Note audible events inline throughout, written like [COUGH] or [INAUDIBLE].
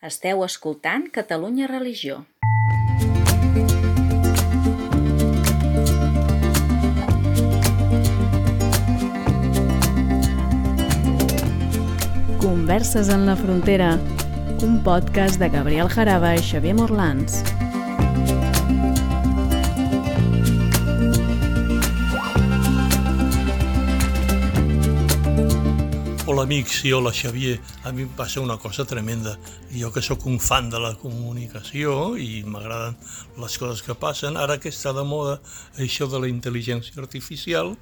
Esteu escoltant Catalunya Religió. Converses en la frontera, un podcast de Gabriel Jaraba i Xavier Morlans. Hola amics i hola Xavier, a mi em passa una cosa tremenda. Jo que sóc un fan de la comunicació i m'agraden les coses que passen, ara que està de moda això de la intel·ligència artificial,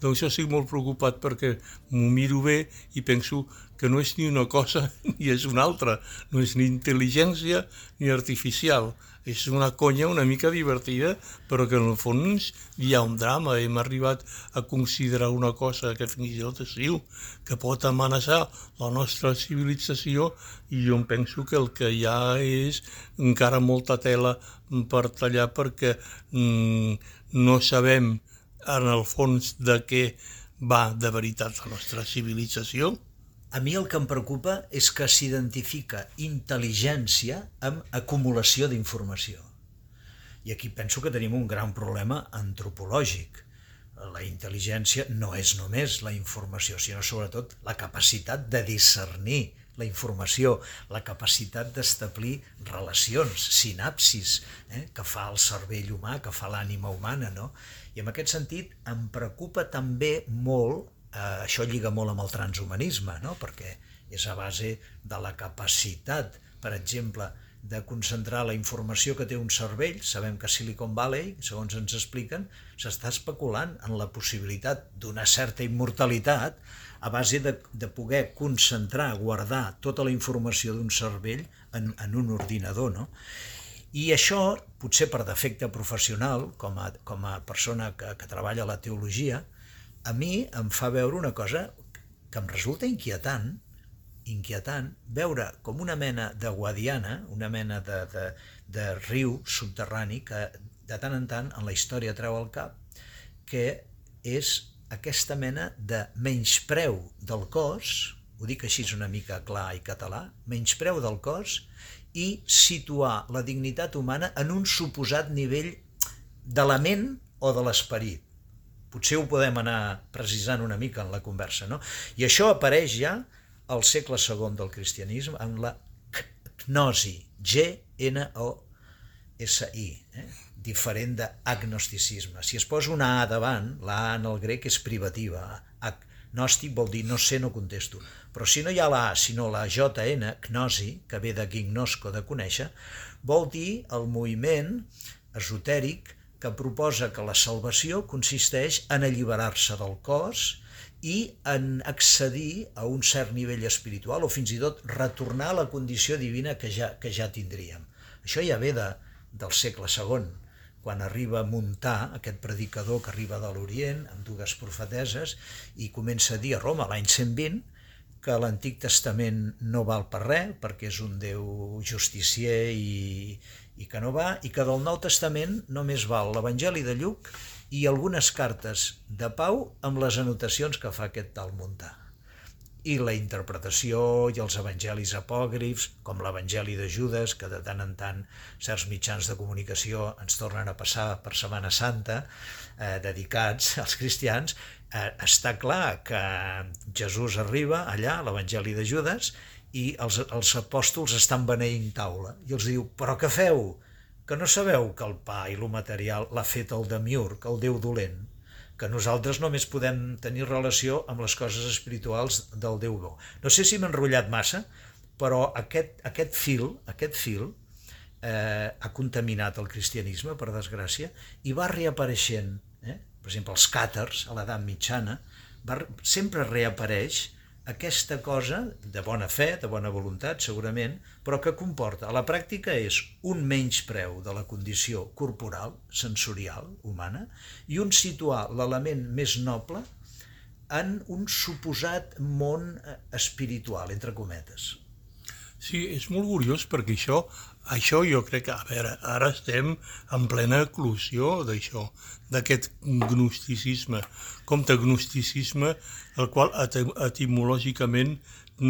doncs jo estic molt preocupat perquè m'ho miro bé i penso que no és ni una cosa [LAUGHS] ni és una altra, no és ni intel·ligència ni artificial, és una conya una mica divertida, però que en el fons hi ha un drama. Hem arribat a considerar una cosa que fins i tot es diu que pot amenaçar la nostra civilització i jo penso que el que hi ha és encara molta tela per tallar perquè mm, no sabem en el fons de què va de veritat la nostra civilització. A mi el que em preocupa és que s'identifica intel·ligència amb acumulació d'informació. I aquí penso que tenim un gran problema antropològic. La intel·ligència no és només la informació, sinó sobretot la capacitat de discernir la informació, la capacitat d'establir relacions, sinapsis, eh, que fa el cervell humà, que fa l'ànima humana, no? I en aquest sentit em preocupa també molt, eh, això lliga molt amb el transhumanisme, no? perquè és a base de la capacitat, per exemple, de concentrar la informació que té un cervell, sabem que Silicon Valley, segons ens expliquen, s'està especulant en la possibilitat d'una certa immortalitat a base de, de poder concentrar, guardar tota la informació d'un cervell en, en un ordinador. No? I això, potser per defecte professional, com a, com a persona que, que treballa la teologia, a mi em fa veure una cosa que em resulta inquietant, inquietant veure com una mena de guadiana, una mena de, de, de riu subterrani que de tant en tant en la història treu al cap, que és aquesta mena de menyspreu del cos, ho dic així una mica clar i català, menyspreu del cos i situar la dignitat humana en un suposat nivell de la ment o de l'esperit. Potser ho podem anar precisant una mica en la conversa, no? I això apareix ja al segle segon del cristianisme amb la gnosi, G-N-O-S-I, eh? Diferent d'agnosticisme. Si es posa una A davant, la A en el grec és privativa, agnòstic vol dir no sé, no contesto. Però si no hi ha la A, sinó la JN, gnosi, que ve de gignosco, de conèixer, vol dir el moviment esotèric que proposa que la salvació consisteix en alliberar-se del cos i en accedir a un cert nivell espiritual o fins i tot retornar a la condició divina que ja, que ja tindríem. Això ja ve de, del segle segon, quan arriba a muntar aquest predicador que arriba de l'Orient amb dues profeteses i comença a dir a Roma l'any 120 que l'Antic Testament no val per res perquè és un Déu justicier i, i que no va, i que del Nou Testament només val l'Evangeli de Lluc i algunes cartes de Pau amb les anotacions que fa aquest tal Montà. I la interpretació i els evangelis apògrifs, com l'Evangeli de Judes, que de tant en tant certs mitjans de comunicació ens tornen a passar per Setmana Santa, eh, dedicats [LAUGHS] als cristians, eh, està clar que Jesús arriba allà, l'Evangeli de Judes, i els, els apòstols estan beneint taula. I els diu, però què feu? que no sabeu que el pa i lo material l'ha fet el demiurg, el déu dolent, que nosaltres només podem tenir relació amb les coses espirituals del Déu bo. No sé si m'he enrotllat massa, però aquest, aquest fil, aquest fil eh, ha contaminat el cristianisme, per desgràcia, i va reapareixent, eh? per exemple, els càters a l'edat mitjana, va, sempre reapareix aquesta cosa de bona fe, de bona voluntat, segurament, però que comporta, a la pràctica és un menyspreu de la condició corporal, sensorial, humana, i un situar l'element més noble en un suposat món eh, espiritual, entre cometes. Sí, és molt curiós perquè això, això jo crec que, a veure, ara estem en plena eclosió d'això, d'aquest gnosticisme, com de gnosticisme, el qual etimològicament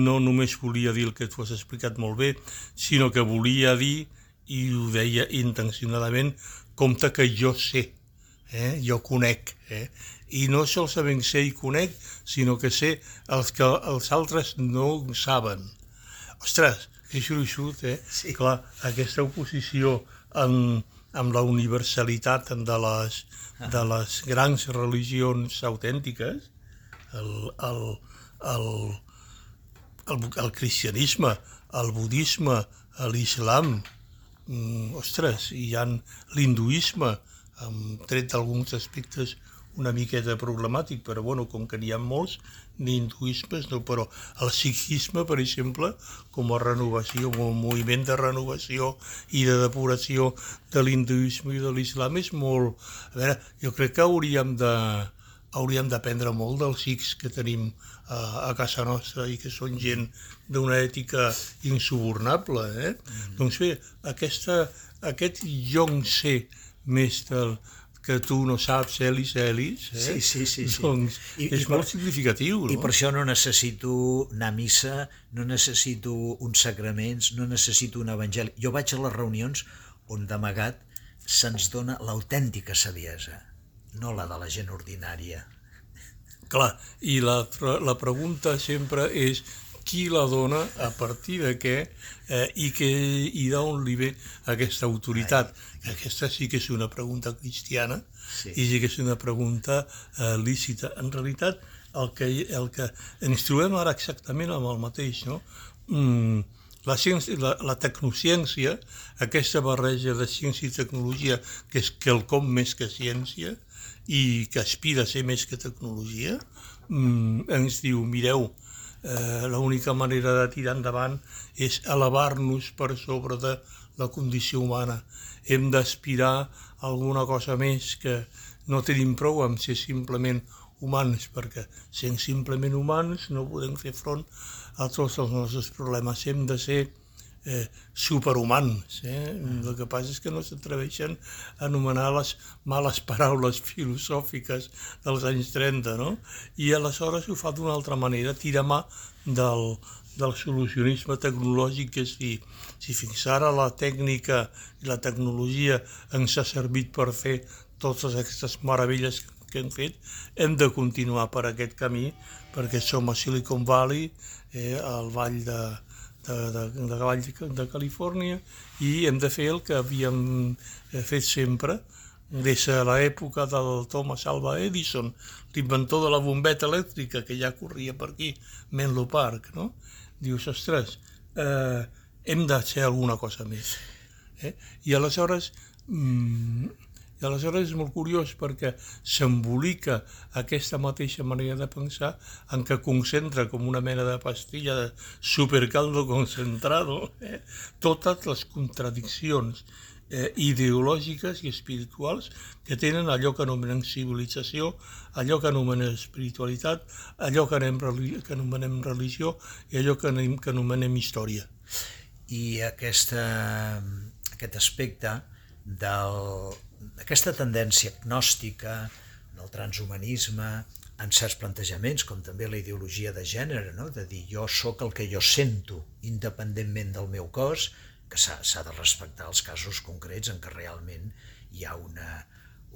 no només volia dir el que tu has explicat molt bé, sinó que volia dir, i ho deia intencionadament, compte que jo sé, eh? jo conec, eh? i no solament sé i conec, sinó que sé els que els altres no saben. Ostres, és gruixut, eh? Sí. Clar, aquesta oposició amb, amb la universalitat de les, de les grans religions autèntiques, el, el, el, el, el cristianisme, el budisme, l'islam, mm, ostres, hi ha l'hinduisme, amb tret d'alguns aspectes una miqueta problemàtic, però bueno, com que n'hi ha molts, ni hinduismes, no, però el sikhisme, per exemple, com a renovació, com a moviment de renovació i de depuració de l'hinduisme i de l'islam és molt... A veure, jo crec que hauríem de hauríem d'aprendre molt dels sikhs que tenim uh, a casa nostra i que són gent d'una ètica insubornable. Eh? Mm. Doncs bé, aquesta, aquest més del, que tu no saps, Elis, Elis, eh? Sí, sí, sí, sí. doncs I- és i per- molt significatiu. No? I per això no necessito anar a missa, no necessito uns sacraments, no necessito un evangeli. Jo vaig a les reunions on d'amagat se'ns dona l'autèntica saviesa, no la de la gent ordinària. Clar, i la, la pregunta sempre és qui la dona, a partir de què eh, i, que, i d'on li ve aquesta autoritat. Aquesta sí que és una pregunta cristiana Sí. i sí que és una pregunta eh, lícita. En realitat, el que, el que ens trobem ara exactament amb el mateix, no? Mm, la, ciència, la, la tecnociència, aquesta barreja de ciència i tecnologia, que és quelcom més que ciència i que aspira a ser més que tecnologia, mm, ens diu, mireu, eh, l'única manera de tirar endavant és elevar-nos per sobre de la condició humana. Hem d'aspirar alguna cosa més que no tenim prou amb ser simplement humans, perquè sent simplement humans no podem fer front a tots els nostres problemes. Hem de ser eh, superhumans. Eh? El que passa és que no s'atreveixen a anomenar les males paraules filosòfiques dels anys 30, no? I aleshores ho fa d'una altra manera, tira mà del, del solucionisme tecnològic, que si, si fins ara la tècnica i la tecnologia ens ha servit per fer totes aquestes meravelles que hem fet, hem de continuar per aquest camí, perquè som a Silicon Valley, eh, al vall de, de, de, de, Vall de, Califòrnia, i hem de fer el que havíem eh, fet sempre, des de l'època del Thomas Alva Edison, l'inventor de la bombeta elèctrica, que ja corria per aquí, Menlo Park, no? Dius, ostres, eh, hem de fer alguna cosa més. Eh? I aleshores, mm, i aleshores és molt curiós perquè s'embolica aquesta mateixa manera de pensar en què concentra com una mena de pastilla de supercaldo concentrado eh? totes les contradiccions eh, ideològiques i espirituals que tenen allò que anomenem civilització, allò que anomenem espiritualitat, allò que, anem, que anomenem religió i allò que, anem, que anomenem història. I aquesta, aquest aspecte del- d'aquesta tendència agnòstica, del transhumanisme, en certs plantejaments, com també la ideologia de gènere, no? de dir jo sóc el que jo sento, independentment del meu cos, que s'ha de respectar els casos concrets en què realment hi ha una,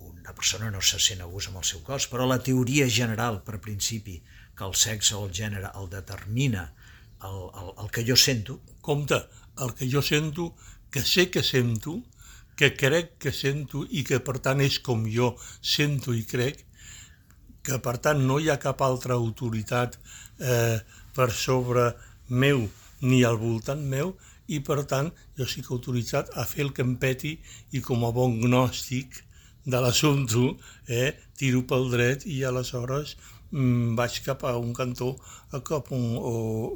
una persona no se sent a gust amb el seu cos, però la teoria general, per principi, que el sexe o el gènere el determina el, el, el que jo sento, compte, el que jo sento, que sé que sento, que crec que sento i que per tant és com jo sento i crec, que per tant no hi ha cap altra autoritat eh, per sobre meu ni al voltant meu i per tant jo estic autoritzat a fer el que em peti i com a bon gnòstic de l'assumpte eh, tiro pel dret i aleshores vaig cap a un cantó o cap a un, o,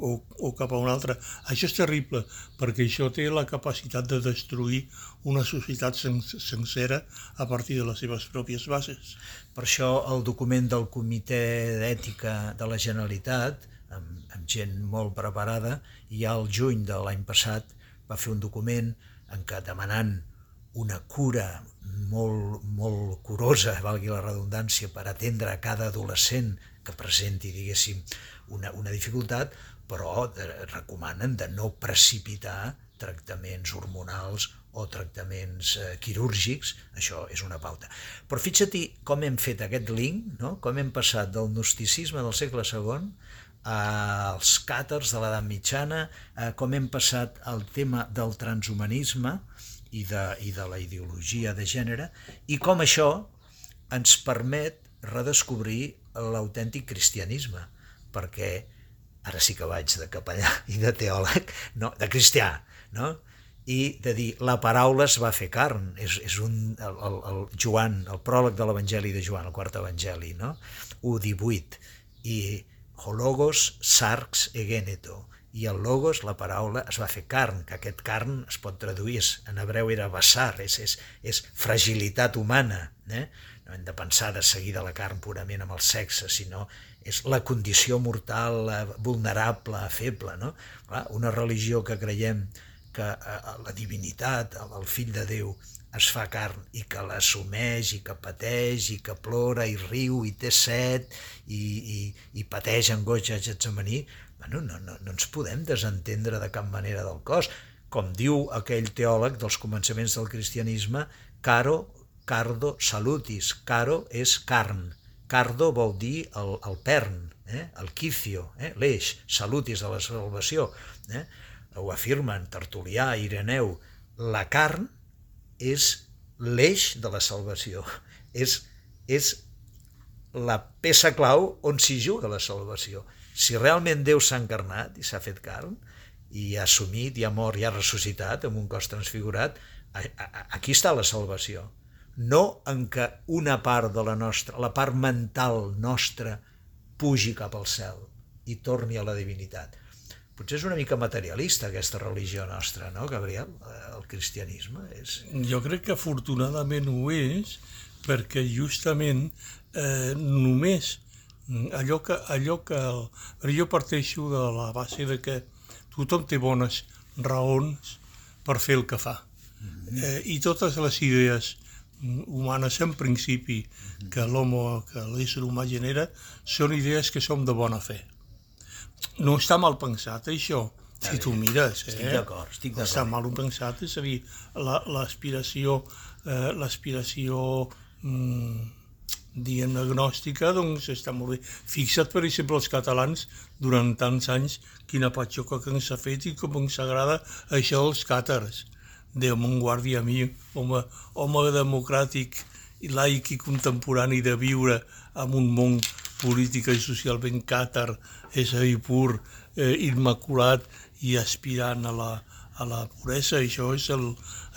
o, o cap a un altre. Això és terrible perquè això té la capacitat de destruir una societat sen sencera a partir de les seves pròpies bases. Per això el document del Comitè d'Ètica de la Generalitat, amb, amb gent molt preparada, ja al juny de l'any passat va fer un document en què demanant una cura molt, molt curosa, valgui la redundància, per atendre a cada adolescent que presenti, diguéssim, una, una dificultat, però eh, recomanen de no precipitar tractaments hormonals o tractaments eh, quirúrgics, això és una pauta. Però fixa't com hem fet aquest link, no? com hem passat del gnosticisme del segle II als càters de l'edat mitjana, eh, com hem passat al tema del transhumanisme i de, i de la ideologia de gènere, i com això ens permet redescobrir l'autèntic cristianisme, perquè ara sí que vaig de capellà i de teòleg, no, de cristià, no? i de dir la paraula es va fer carn, és, és un, el, el, el Joan, el pròleg de l'Evangeli de Joan, el quart Evangeli, no? 1.18, i hologos sarx egeneto, i el logos, la paraula, es va fer carn, que aquest carn es pot traduir, en hebreu era basar, és, és, és fragilitat humana, eh? No hem de pensar de seguida la carn purament amb el sexe, sinó és la condició mortal eh, vulnerable, feble. No? Clar, una religió que creiem que eh, la divinitat, el fill de Déu, es fa carn i que l'assumeix i que pateix i que plora i riu i té set i, i, i pateix angoixa Getsemaní, bueno, no, no, no ens podem desentendre de cap manera del cos. Com diu aquell teòleg dels començaments del cristianisme, caro, cardo, salutis. Caro és carn. Cardo vol dir el, el pern, eh? el quicio, eh? l'eix, salutis de la salvació. Eh? ho afirmen Tertulià, Ireneu, la carn és l'eix de la salvació, és, és la peça clau on s'hi juga la salvació. Si realment Déu s'ha encarnat i s'ha fet carn, i ha assumit, i ha mort, i ha ressuscitat amb un cos transfigurat, aquí està la salvació. No en què una part de la nostra, la part mental nostra, pugi cap al cel i torni a la divinitat potser és una mica materialista aquesta religió nostra, no, Gabriel? El cristianisme és... Jo crec que afortunadament ho és, perquè justament eh, només allò que, allò que el, jo parteixo de la base de que tothom té bones raons per fer el que fa. Mm-hmm. Eh, I totes les idees humanes en principi que l'home, que l'ésser humà genera, són idees que som de bona fe no està mal pensat, això, si tu mires. Eh? Estic d'acord, estic d'acord. Està mal pensat, és a dir, l'aspiració, eh, l'aspiració mm, diguem agnòstica, doncs està molt bé. Fixa't, per exemple, els catalans, durant tants anys, quina patxoca que ens ha fet i com ens agrada això dels càters. Déu me'n guardi a mi, home, home democràtic, i laic i contemporani de viure en un món polític i social ben càtar, és a dir, pur, eh, immaculat i aspirant a la, a la puresa. Això és el,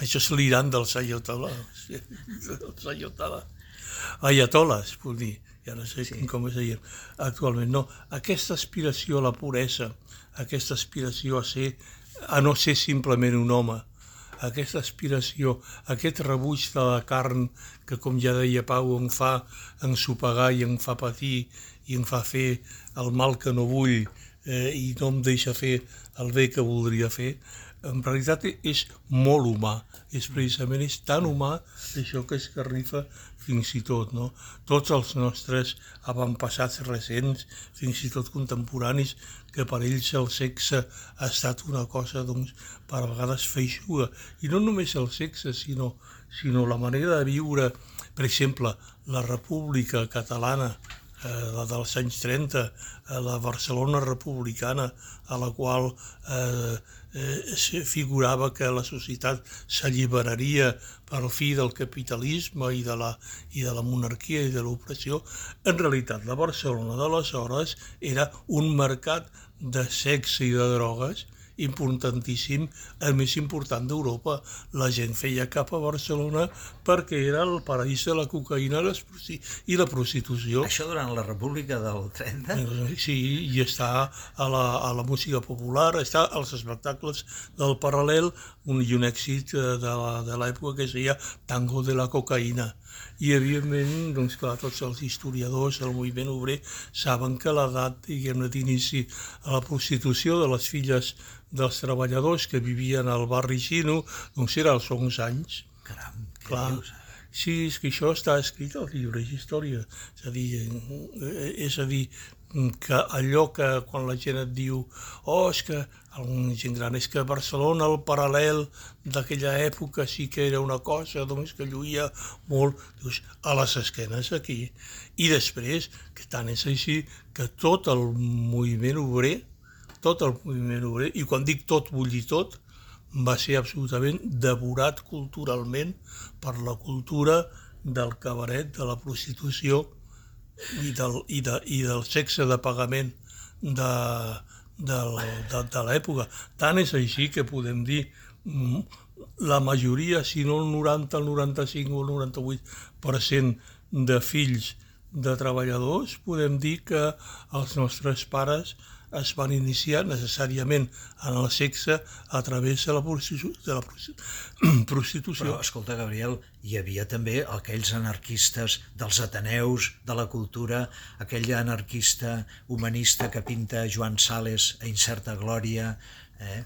això és l'Iran dels ayatollahs. els ayatollahs. Ayatoles, vull dir, ja no sé sí. com es deia actualment. No, aquesta aspiració a la puresa, aquesta aspiració a ser, a no ser simplement un home, aquesta aspiració, aquest rebuig de la carn que, com ja deia Pau, em fa ensopegar i em fa patir i em fa fer el mal que no vull eh, i no em deixa fer el bé que voldria fer, en realitat és molt humà, és precisament és tan humà això que es carnifa fins i tot, no? Tots els nostres avantpassats recents, fins i tot contemporanis, que per ells el sexe ha estat una cosa, doncs, per a vegades feixuga. I no només el sexe, sinó, sinó la manera de viure, per exemple, la República Catalana, eh, la dels anys 30, eh, la Barcelona republicana, a la qual eh, eh, figurava que la societat s'alliberaria per fi del capitalisme i de la, i de la monarquia i de l'opressió, en realitat la Barcelona d'aleshores era un mercat de sexe i de drogues importantíssim, el més important d'Europa. La gent feia cap a Barcelona perquè era el paraís de la cocaïna i la prostitució. Això durant la República del 30? Sí, i està a la, a la música popular, està als espectacles del Paral·lel, un, i un èxit eh, de l'època que es deia Tango de la cocaïna i evidentment, doncs clar, tots els historiadors del moviment obrer saben que l'edat, d'inici a la prostitució de les filles dels treballadors que vivien al barri xino, doncs era als 11 anys. Caram, què clar, dius? Sí, és que això està escrit als llibres d'història. És a dir, eh, és a dir que allò que quan la gent et diu oh, és que algun gent gran, és que Barcelona, el paral·lel d'aquella època sí que era una cosa, doncs que lluïa molt, dius, a les esquenes aquí. I després, que tant és així, que tot el moviment obrer, tot el moviment obrer, i quan dic tot vull dir tot, va ser absolutament devorat culturalment per la cultura del cabaret, de la prostitució, i del, i de, i del sexe de pagament de, de, de, de l'època. Tant és així que podem dir mm, la majoria, si no el 90, el 95 o el 98% de fills de treballadors, podem dir que els nostres pares es van iniciar necessàriament en el sexe a través de la, prostitu de la [CLEARS THROAT] prostitució. Però, escolta, Gabriel, hi havia també aquells anarquistes dels Ateneus, de la cultura, aquell anarquista humanista que pinta Joan Sales a Incerta Glòria, eh?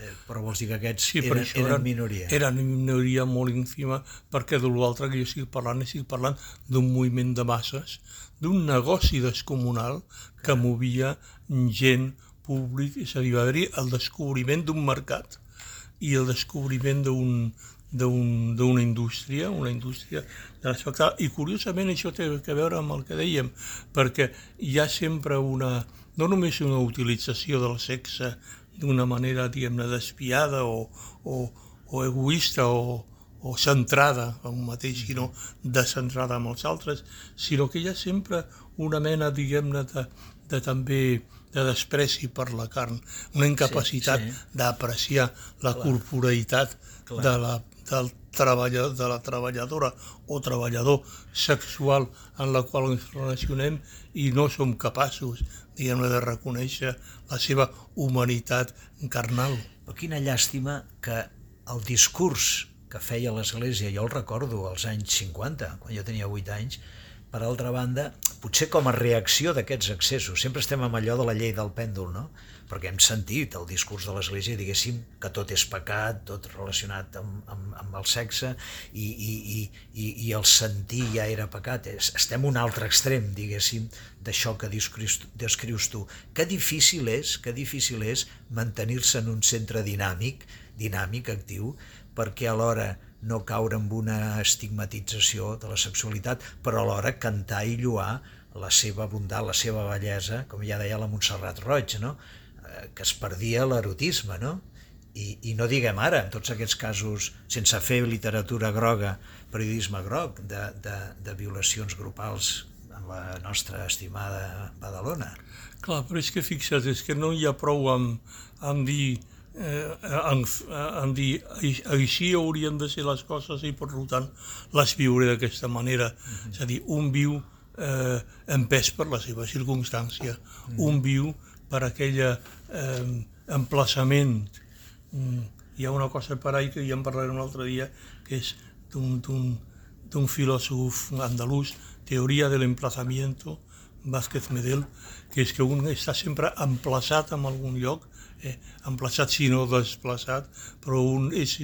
eh però vols dir que aquests sí, eren, eren, eren minoria? Eren minoria molt ínfima, perquè de l'altre que jo estic parlant, estic parlant d'un moviment de masses, d'un negoci descomunal que movia gent públic, és a dir, va haver-hi el descobriment d'un mercat i el descobriment d'un d'una indústria, una indústria de l'espectacle. I curiosament això té a veure amb el que dèiem, perquè hi ha sempre una, no només una utilització del sexe d'una manera, diguem-ne, despiada o, o, o egoista o, o centrada en un mateix, sinó descentrada amb els altres, sinó que hi ha sempre una mena, diguem-ne, de, de també de despreci per la carn, una incapacitat sí, sí. d'apreciar la Clar. corporeïtat Clar. de la, del treballador, de la treballadora o treballador sexual en la qual ens relacionem i no som capaços, diguem de reconèixer la seva humanitat carnal. Però quina llàstima que el discurs que feia l'Església, jo el recordo als anys 50, quan jo tenia 8 anys, per altra banda, potser com a reacció d'aquests excessos, sempre estem amb allò de la llei del pèndol, no? perquè hem sentit el discurs de l'Església, diguéssim, que tot és pecat, tot relacionat amb, amb, amb el sexe, i, i, i, i, el sentir ja era pecat. Estem un altre extrem, diguéssim, d'això que descrius, descrius tu. Que difícil és, que difícil és mantenir-se en un centre dinàmic, dinàmic, actiu, perquè alhora no caure en una estigmatització de la sexualitat, però alhora cantar i lluar la seva bondat, la seva bellesa, com ja deia la Montserrat Roig, no? Eh, que es perdia l'erotisme, no? I, I no diguem ara, en tots aquests casos, sense fer literatura groga, periodisme groc, de, de, de violacions grupals en la nostra estimada Badalona. Clar, però és que fixa't, és que no hi ha prou amb, amb dir eh, en, en dir així haurien de ser les coses i per tant les viure d'aquesta manera. Mm -hmm. És a dir, un viu eh, empès per la seva circumstància, mm -hmm. un viu per aquell eh, emplaçament. Mm, hi ha una cosa per ahí que ja en parlaré un altre dia, que és d'un filòsof andalús, Teoria de l'emplazamiento, Vázquez Medel, que és que un està sempre emplaçat en algun lloc eh, emplaçat si no desplaçat, però un és,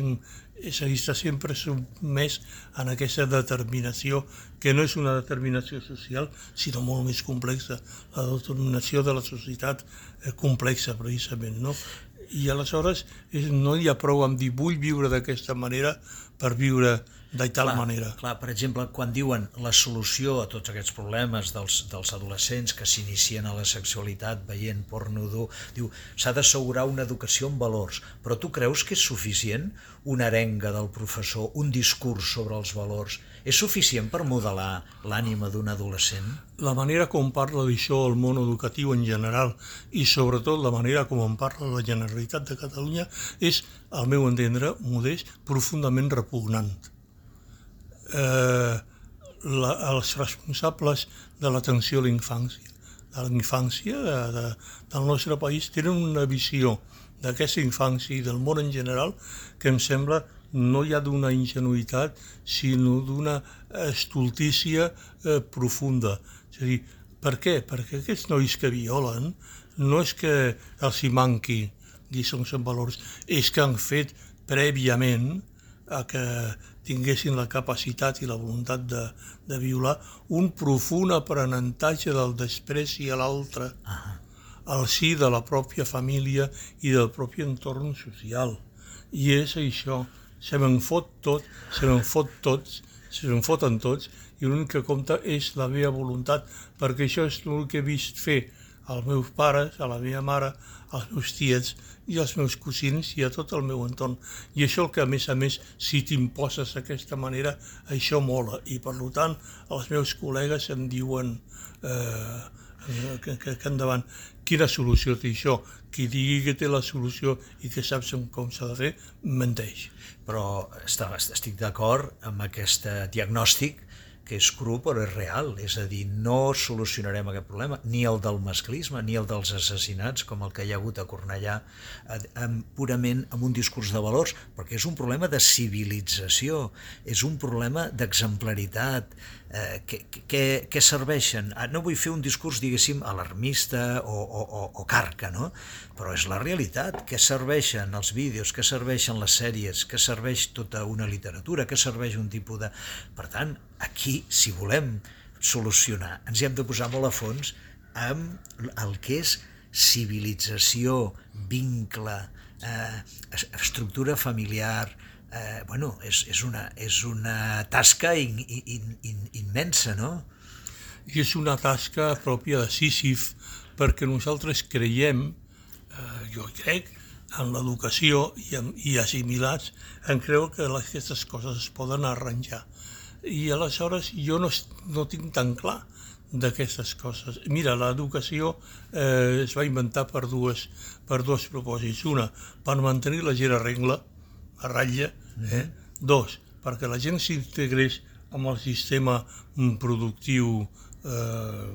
és a dir, està sempre sotmès en aquesta determinació, que no és una determinació social, sinó molt més complexa, la determinació de la societat eh, complexa, precisament, no? I aleshores és, no hi ha prou amb dir vull viure d'aquesta manera per viure de tal clar, manera. Clar, per exemple, quan diuen la solució a tots aquests problemes dels, dels adolescents que s'inicien a la sexualitat veient porno dur, diu s'ha d'assegurar una educació en valors, però tu creus que és suficient una arenga del professor, un discurs sobre els valors, és suficient per modelar l'ànima d'un adolescent? La manera com parla d'això el món educatiu en general i sobretot la manera com en parla la Generalitat de Catalunya és, al meu entendre, modest, profundament repugnant eh, la, els responsables de l'atenció a la infància, de la infància de, de, del nostre país tenen una visió d'aquesta infància i del món en general que em sembla no hi ha d'una ingenuïtat, sinó d'una estultícia eh, profunda. És a dir, per què? Perquè aquests nois que violen no és que els hi manqui lliçons en valors, és que han fet prèviament a que tinguessin la capacitat i la voluntat de, de violar un profund aprenentatge del despreci a l'altre al si de la pròpia família i del propi entorn social. I és això, se me'n fot tot, se me'n fot tots, se me'n foten tots, i l'únic que compta és la meva voluntat, perquè això és el que he vist fer als meus pares, a la meva mare, als meus tiets i als meus cosins i a tot el meu entorn. I això el que, a més a més, si t'imposes d'aquesta manera, això mola. I, per tant, els meus col·legues em diuen eh, que, que, que endavant. Quina solució té això? Qui digui que té la solució i que saps com s'ha de fer, menteix. Però estic d'acord amb aquest diagnòstic que és cru però és real, és a dir, no solucionarem aquest problema, ni el del masclisme, ni el dels assassinats, com el que hi ha hagut a Cornellà, amb, purament amb un discurs de valors, perquè és un problema de civilització, és un problema d'exemplaritat, eh, què, què, què serveixen? Ah, no vull fer un discurs, diguéssim, alarmista o, o, o, o carca, no? però és la realitat. Què serveixen els vídeos, què serveixen les sèries, què serveix tota una literatura, què serveix un tipus de... Per tant, aquí, si volem solucionar, ens hi hem de posar molt a fons amb el que és civilització, vincle, eh, estructura familiar, eh, bueno, és, és, una, és una tasca in, in, in, immensa, no? I és una tasca pròpia de Sísif, perquè nosaltres creiem, eh, jo crec, en l'educació i, en, i assimilats, en creu que aquestes coses es poden arranjar. I aleshores jo no, no tinc tan clar d'aquestes coses. Mira, l'educació eh, es va inventar per dues, per dos propòsits. Una, per mantenir la gent a regla, a ratlla. Eh? Dos, perquè la gent s'integrés amb el sistema productiu eh,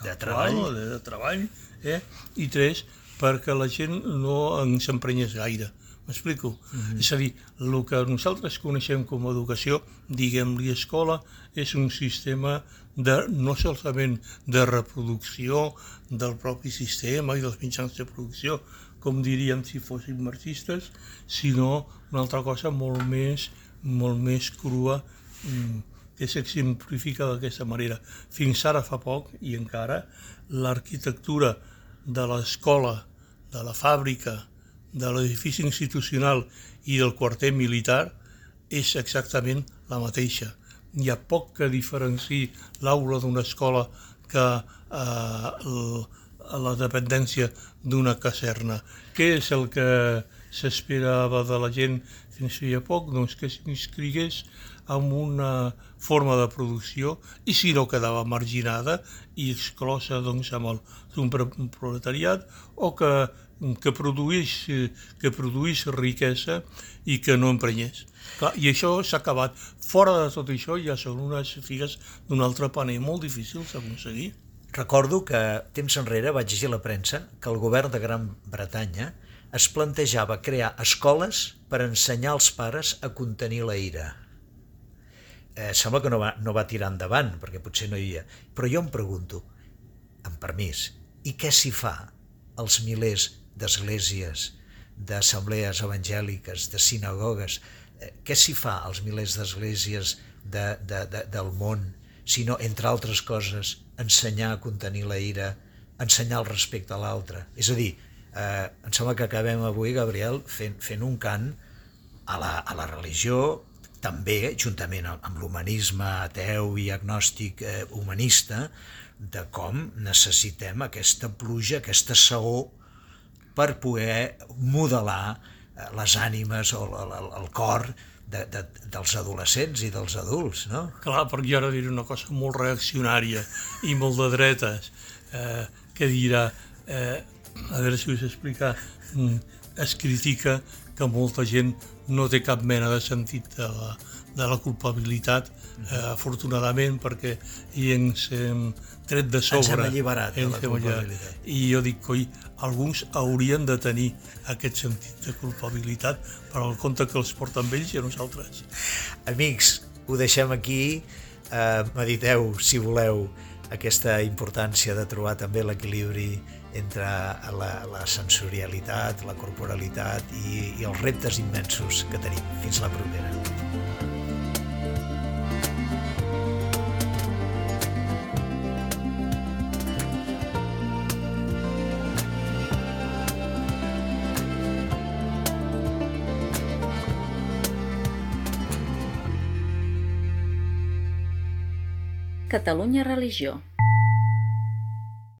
de treball, de, de treball eh? i tres, perquè la gent no ens emprenyés gaire. M'explico? Mm -hmm. És a dir, el que nosaltres coneixem com a educació, diguem-li escola, és un sistema de, no solament de reproducció del propi sistema i dels mitjans de producció, com diríem si fóssim marxistes, sinó una altra cosa molt més, molt més crua mm, que s'exemplifica d'aquesta manera. Fins ara fa poc, i encara, l'arquitectura de l'escola, de la fàbrica, de l'edifici institucional i del quarter militar és exactament la mateixa. Hi ha poc que diferenciï l'aula d'una escola que eh, la dependència d'una caserna. Què és el que s'esperava de la gent fins feia poc? Doncs que s'inscrigués amb una forma de producció i si no quedava marginada i exclosa doncs, amb el, un proletariat o que que produís, que produís riquesa i que no emprenyés. Clar, I això s'ha acabat. Fora de tot això ja són unes figues d'un altre paner molt difícils d'aconseguir. Recordo que temps enrere vaig llegir a la premsa que el govern de Gran Bretanya es plantejava crear escoles per ensenyar als pares a contenir la ira. Eh, sembla que no va, no va tirar endavant, perquè potser no hi havia. Però jo em pregunto, amb permís, i què s'hi fa als milers d'esglésies, d'assemblees evangèliques, de sinagogues. Eh, què s'hi fa als milers d'esglésies de, de, de, del món, sinó, entre altres coses, ensenyar a contenir la ira, ensenyar el respecte a l'altre. És a dir, eh, em sembla que acabem avui, Gabriel, fent, fent un cant a la, a la religió, també, juntament amb l'humanisme ateu i agnòstic eh, humanista, de com necessitem aquesta pluja, aquesta saó per poder modelar eh, les ànimes o el, cor de, de, dels adolescents i dels adults, no? Clar, perquè jo ara diré una cosa molt reaccionària i molt de dretes, eh, que dirà, eh, a veure si us explicar, mm, es critica que molta gent no té cap mena de sentit de la, de la culpabilitat, eh, afortunadament, perquè hi ens hem tret de sobre. Ens hem alliberat de la culpabilitat. I jo dic, coi, alguns haurien de tenir aquest sentit de culpabilitat per al compte que els porten ells i a nosaltres. Amics, ho deixem aquí. Eh, mediteu, si voleu, aquesta importància de trobar també l'equilibri entre la, la sensorialitat, la corporalitat i, i els reptes immensos que tenim. Fins la propera. Catalunya Religió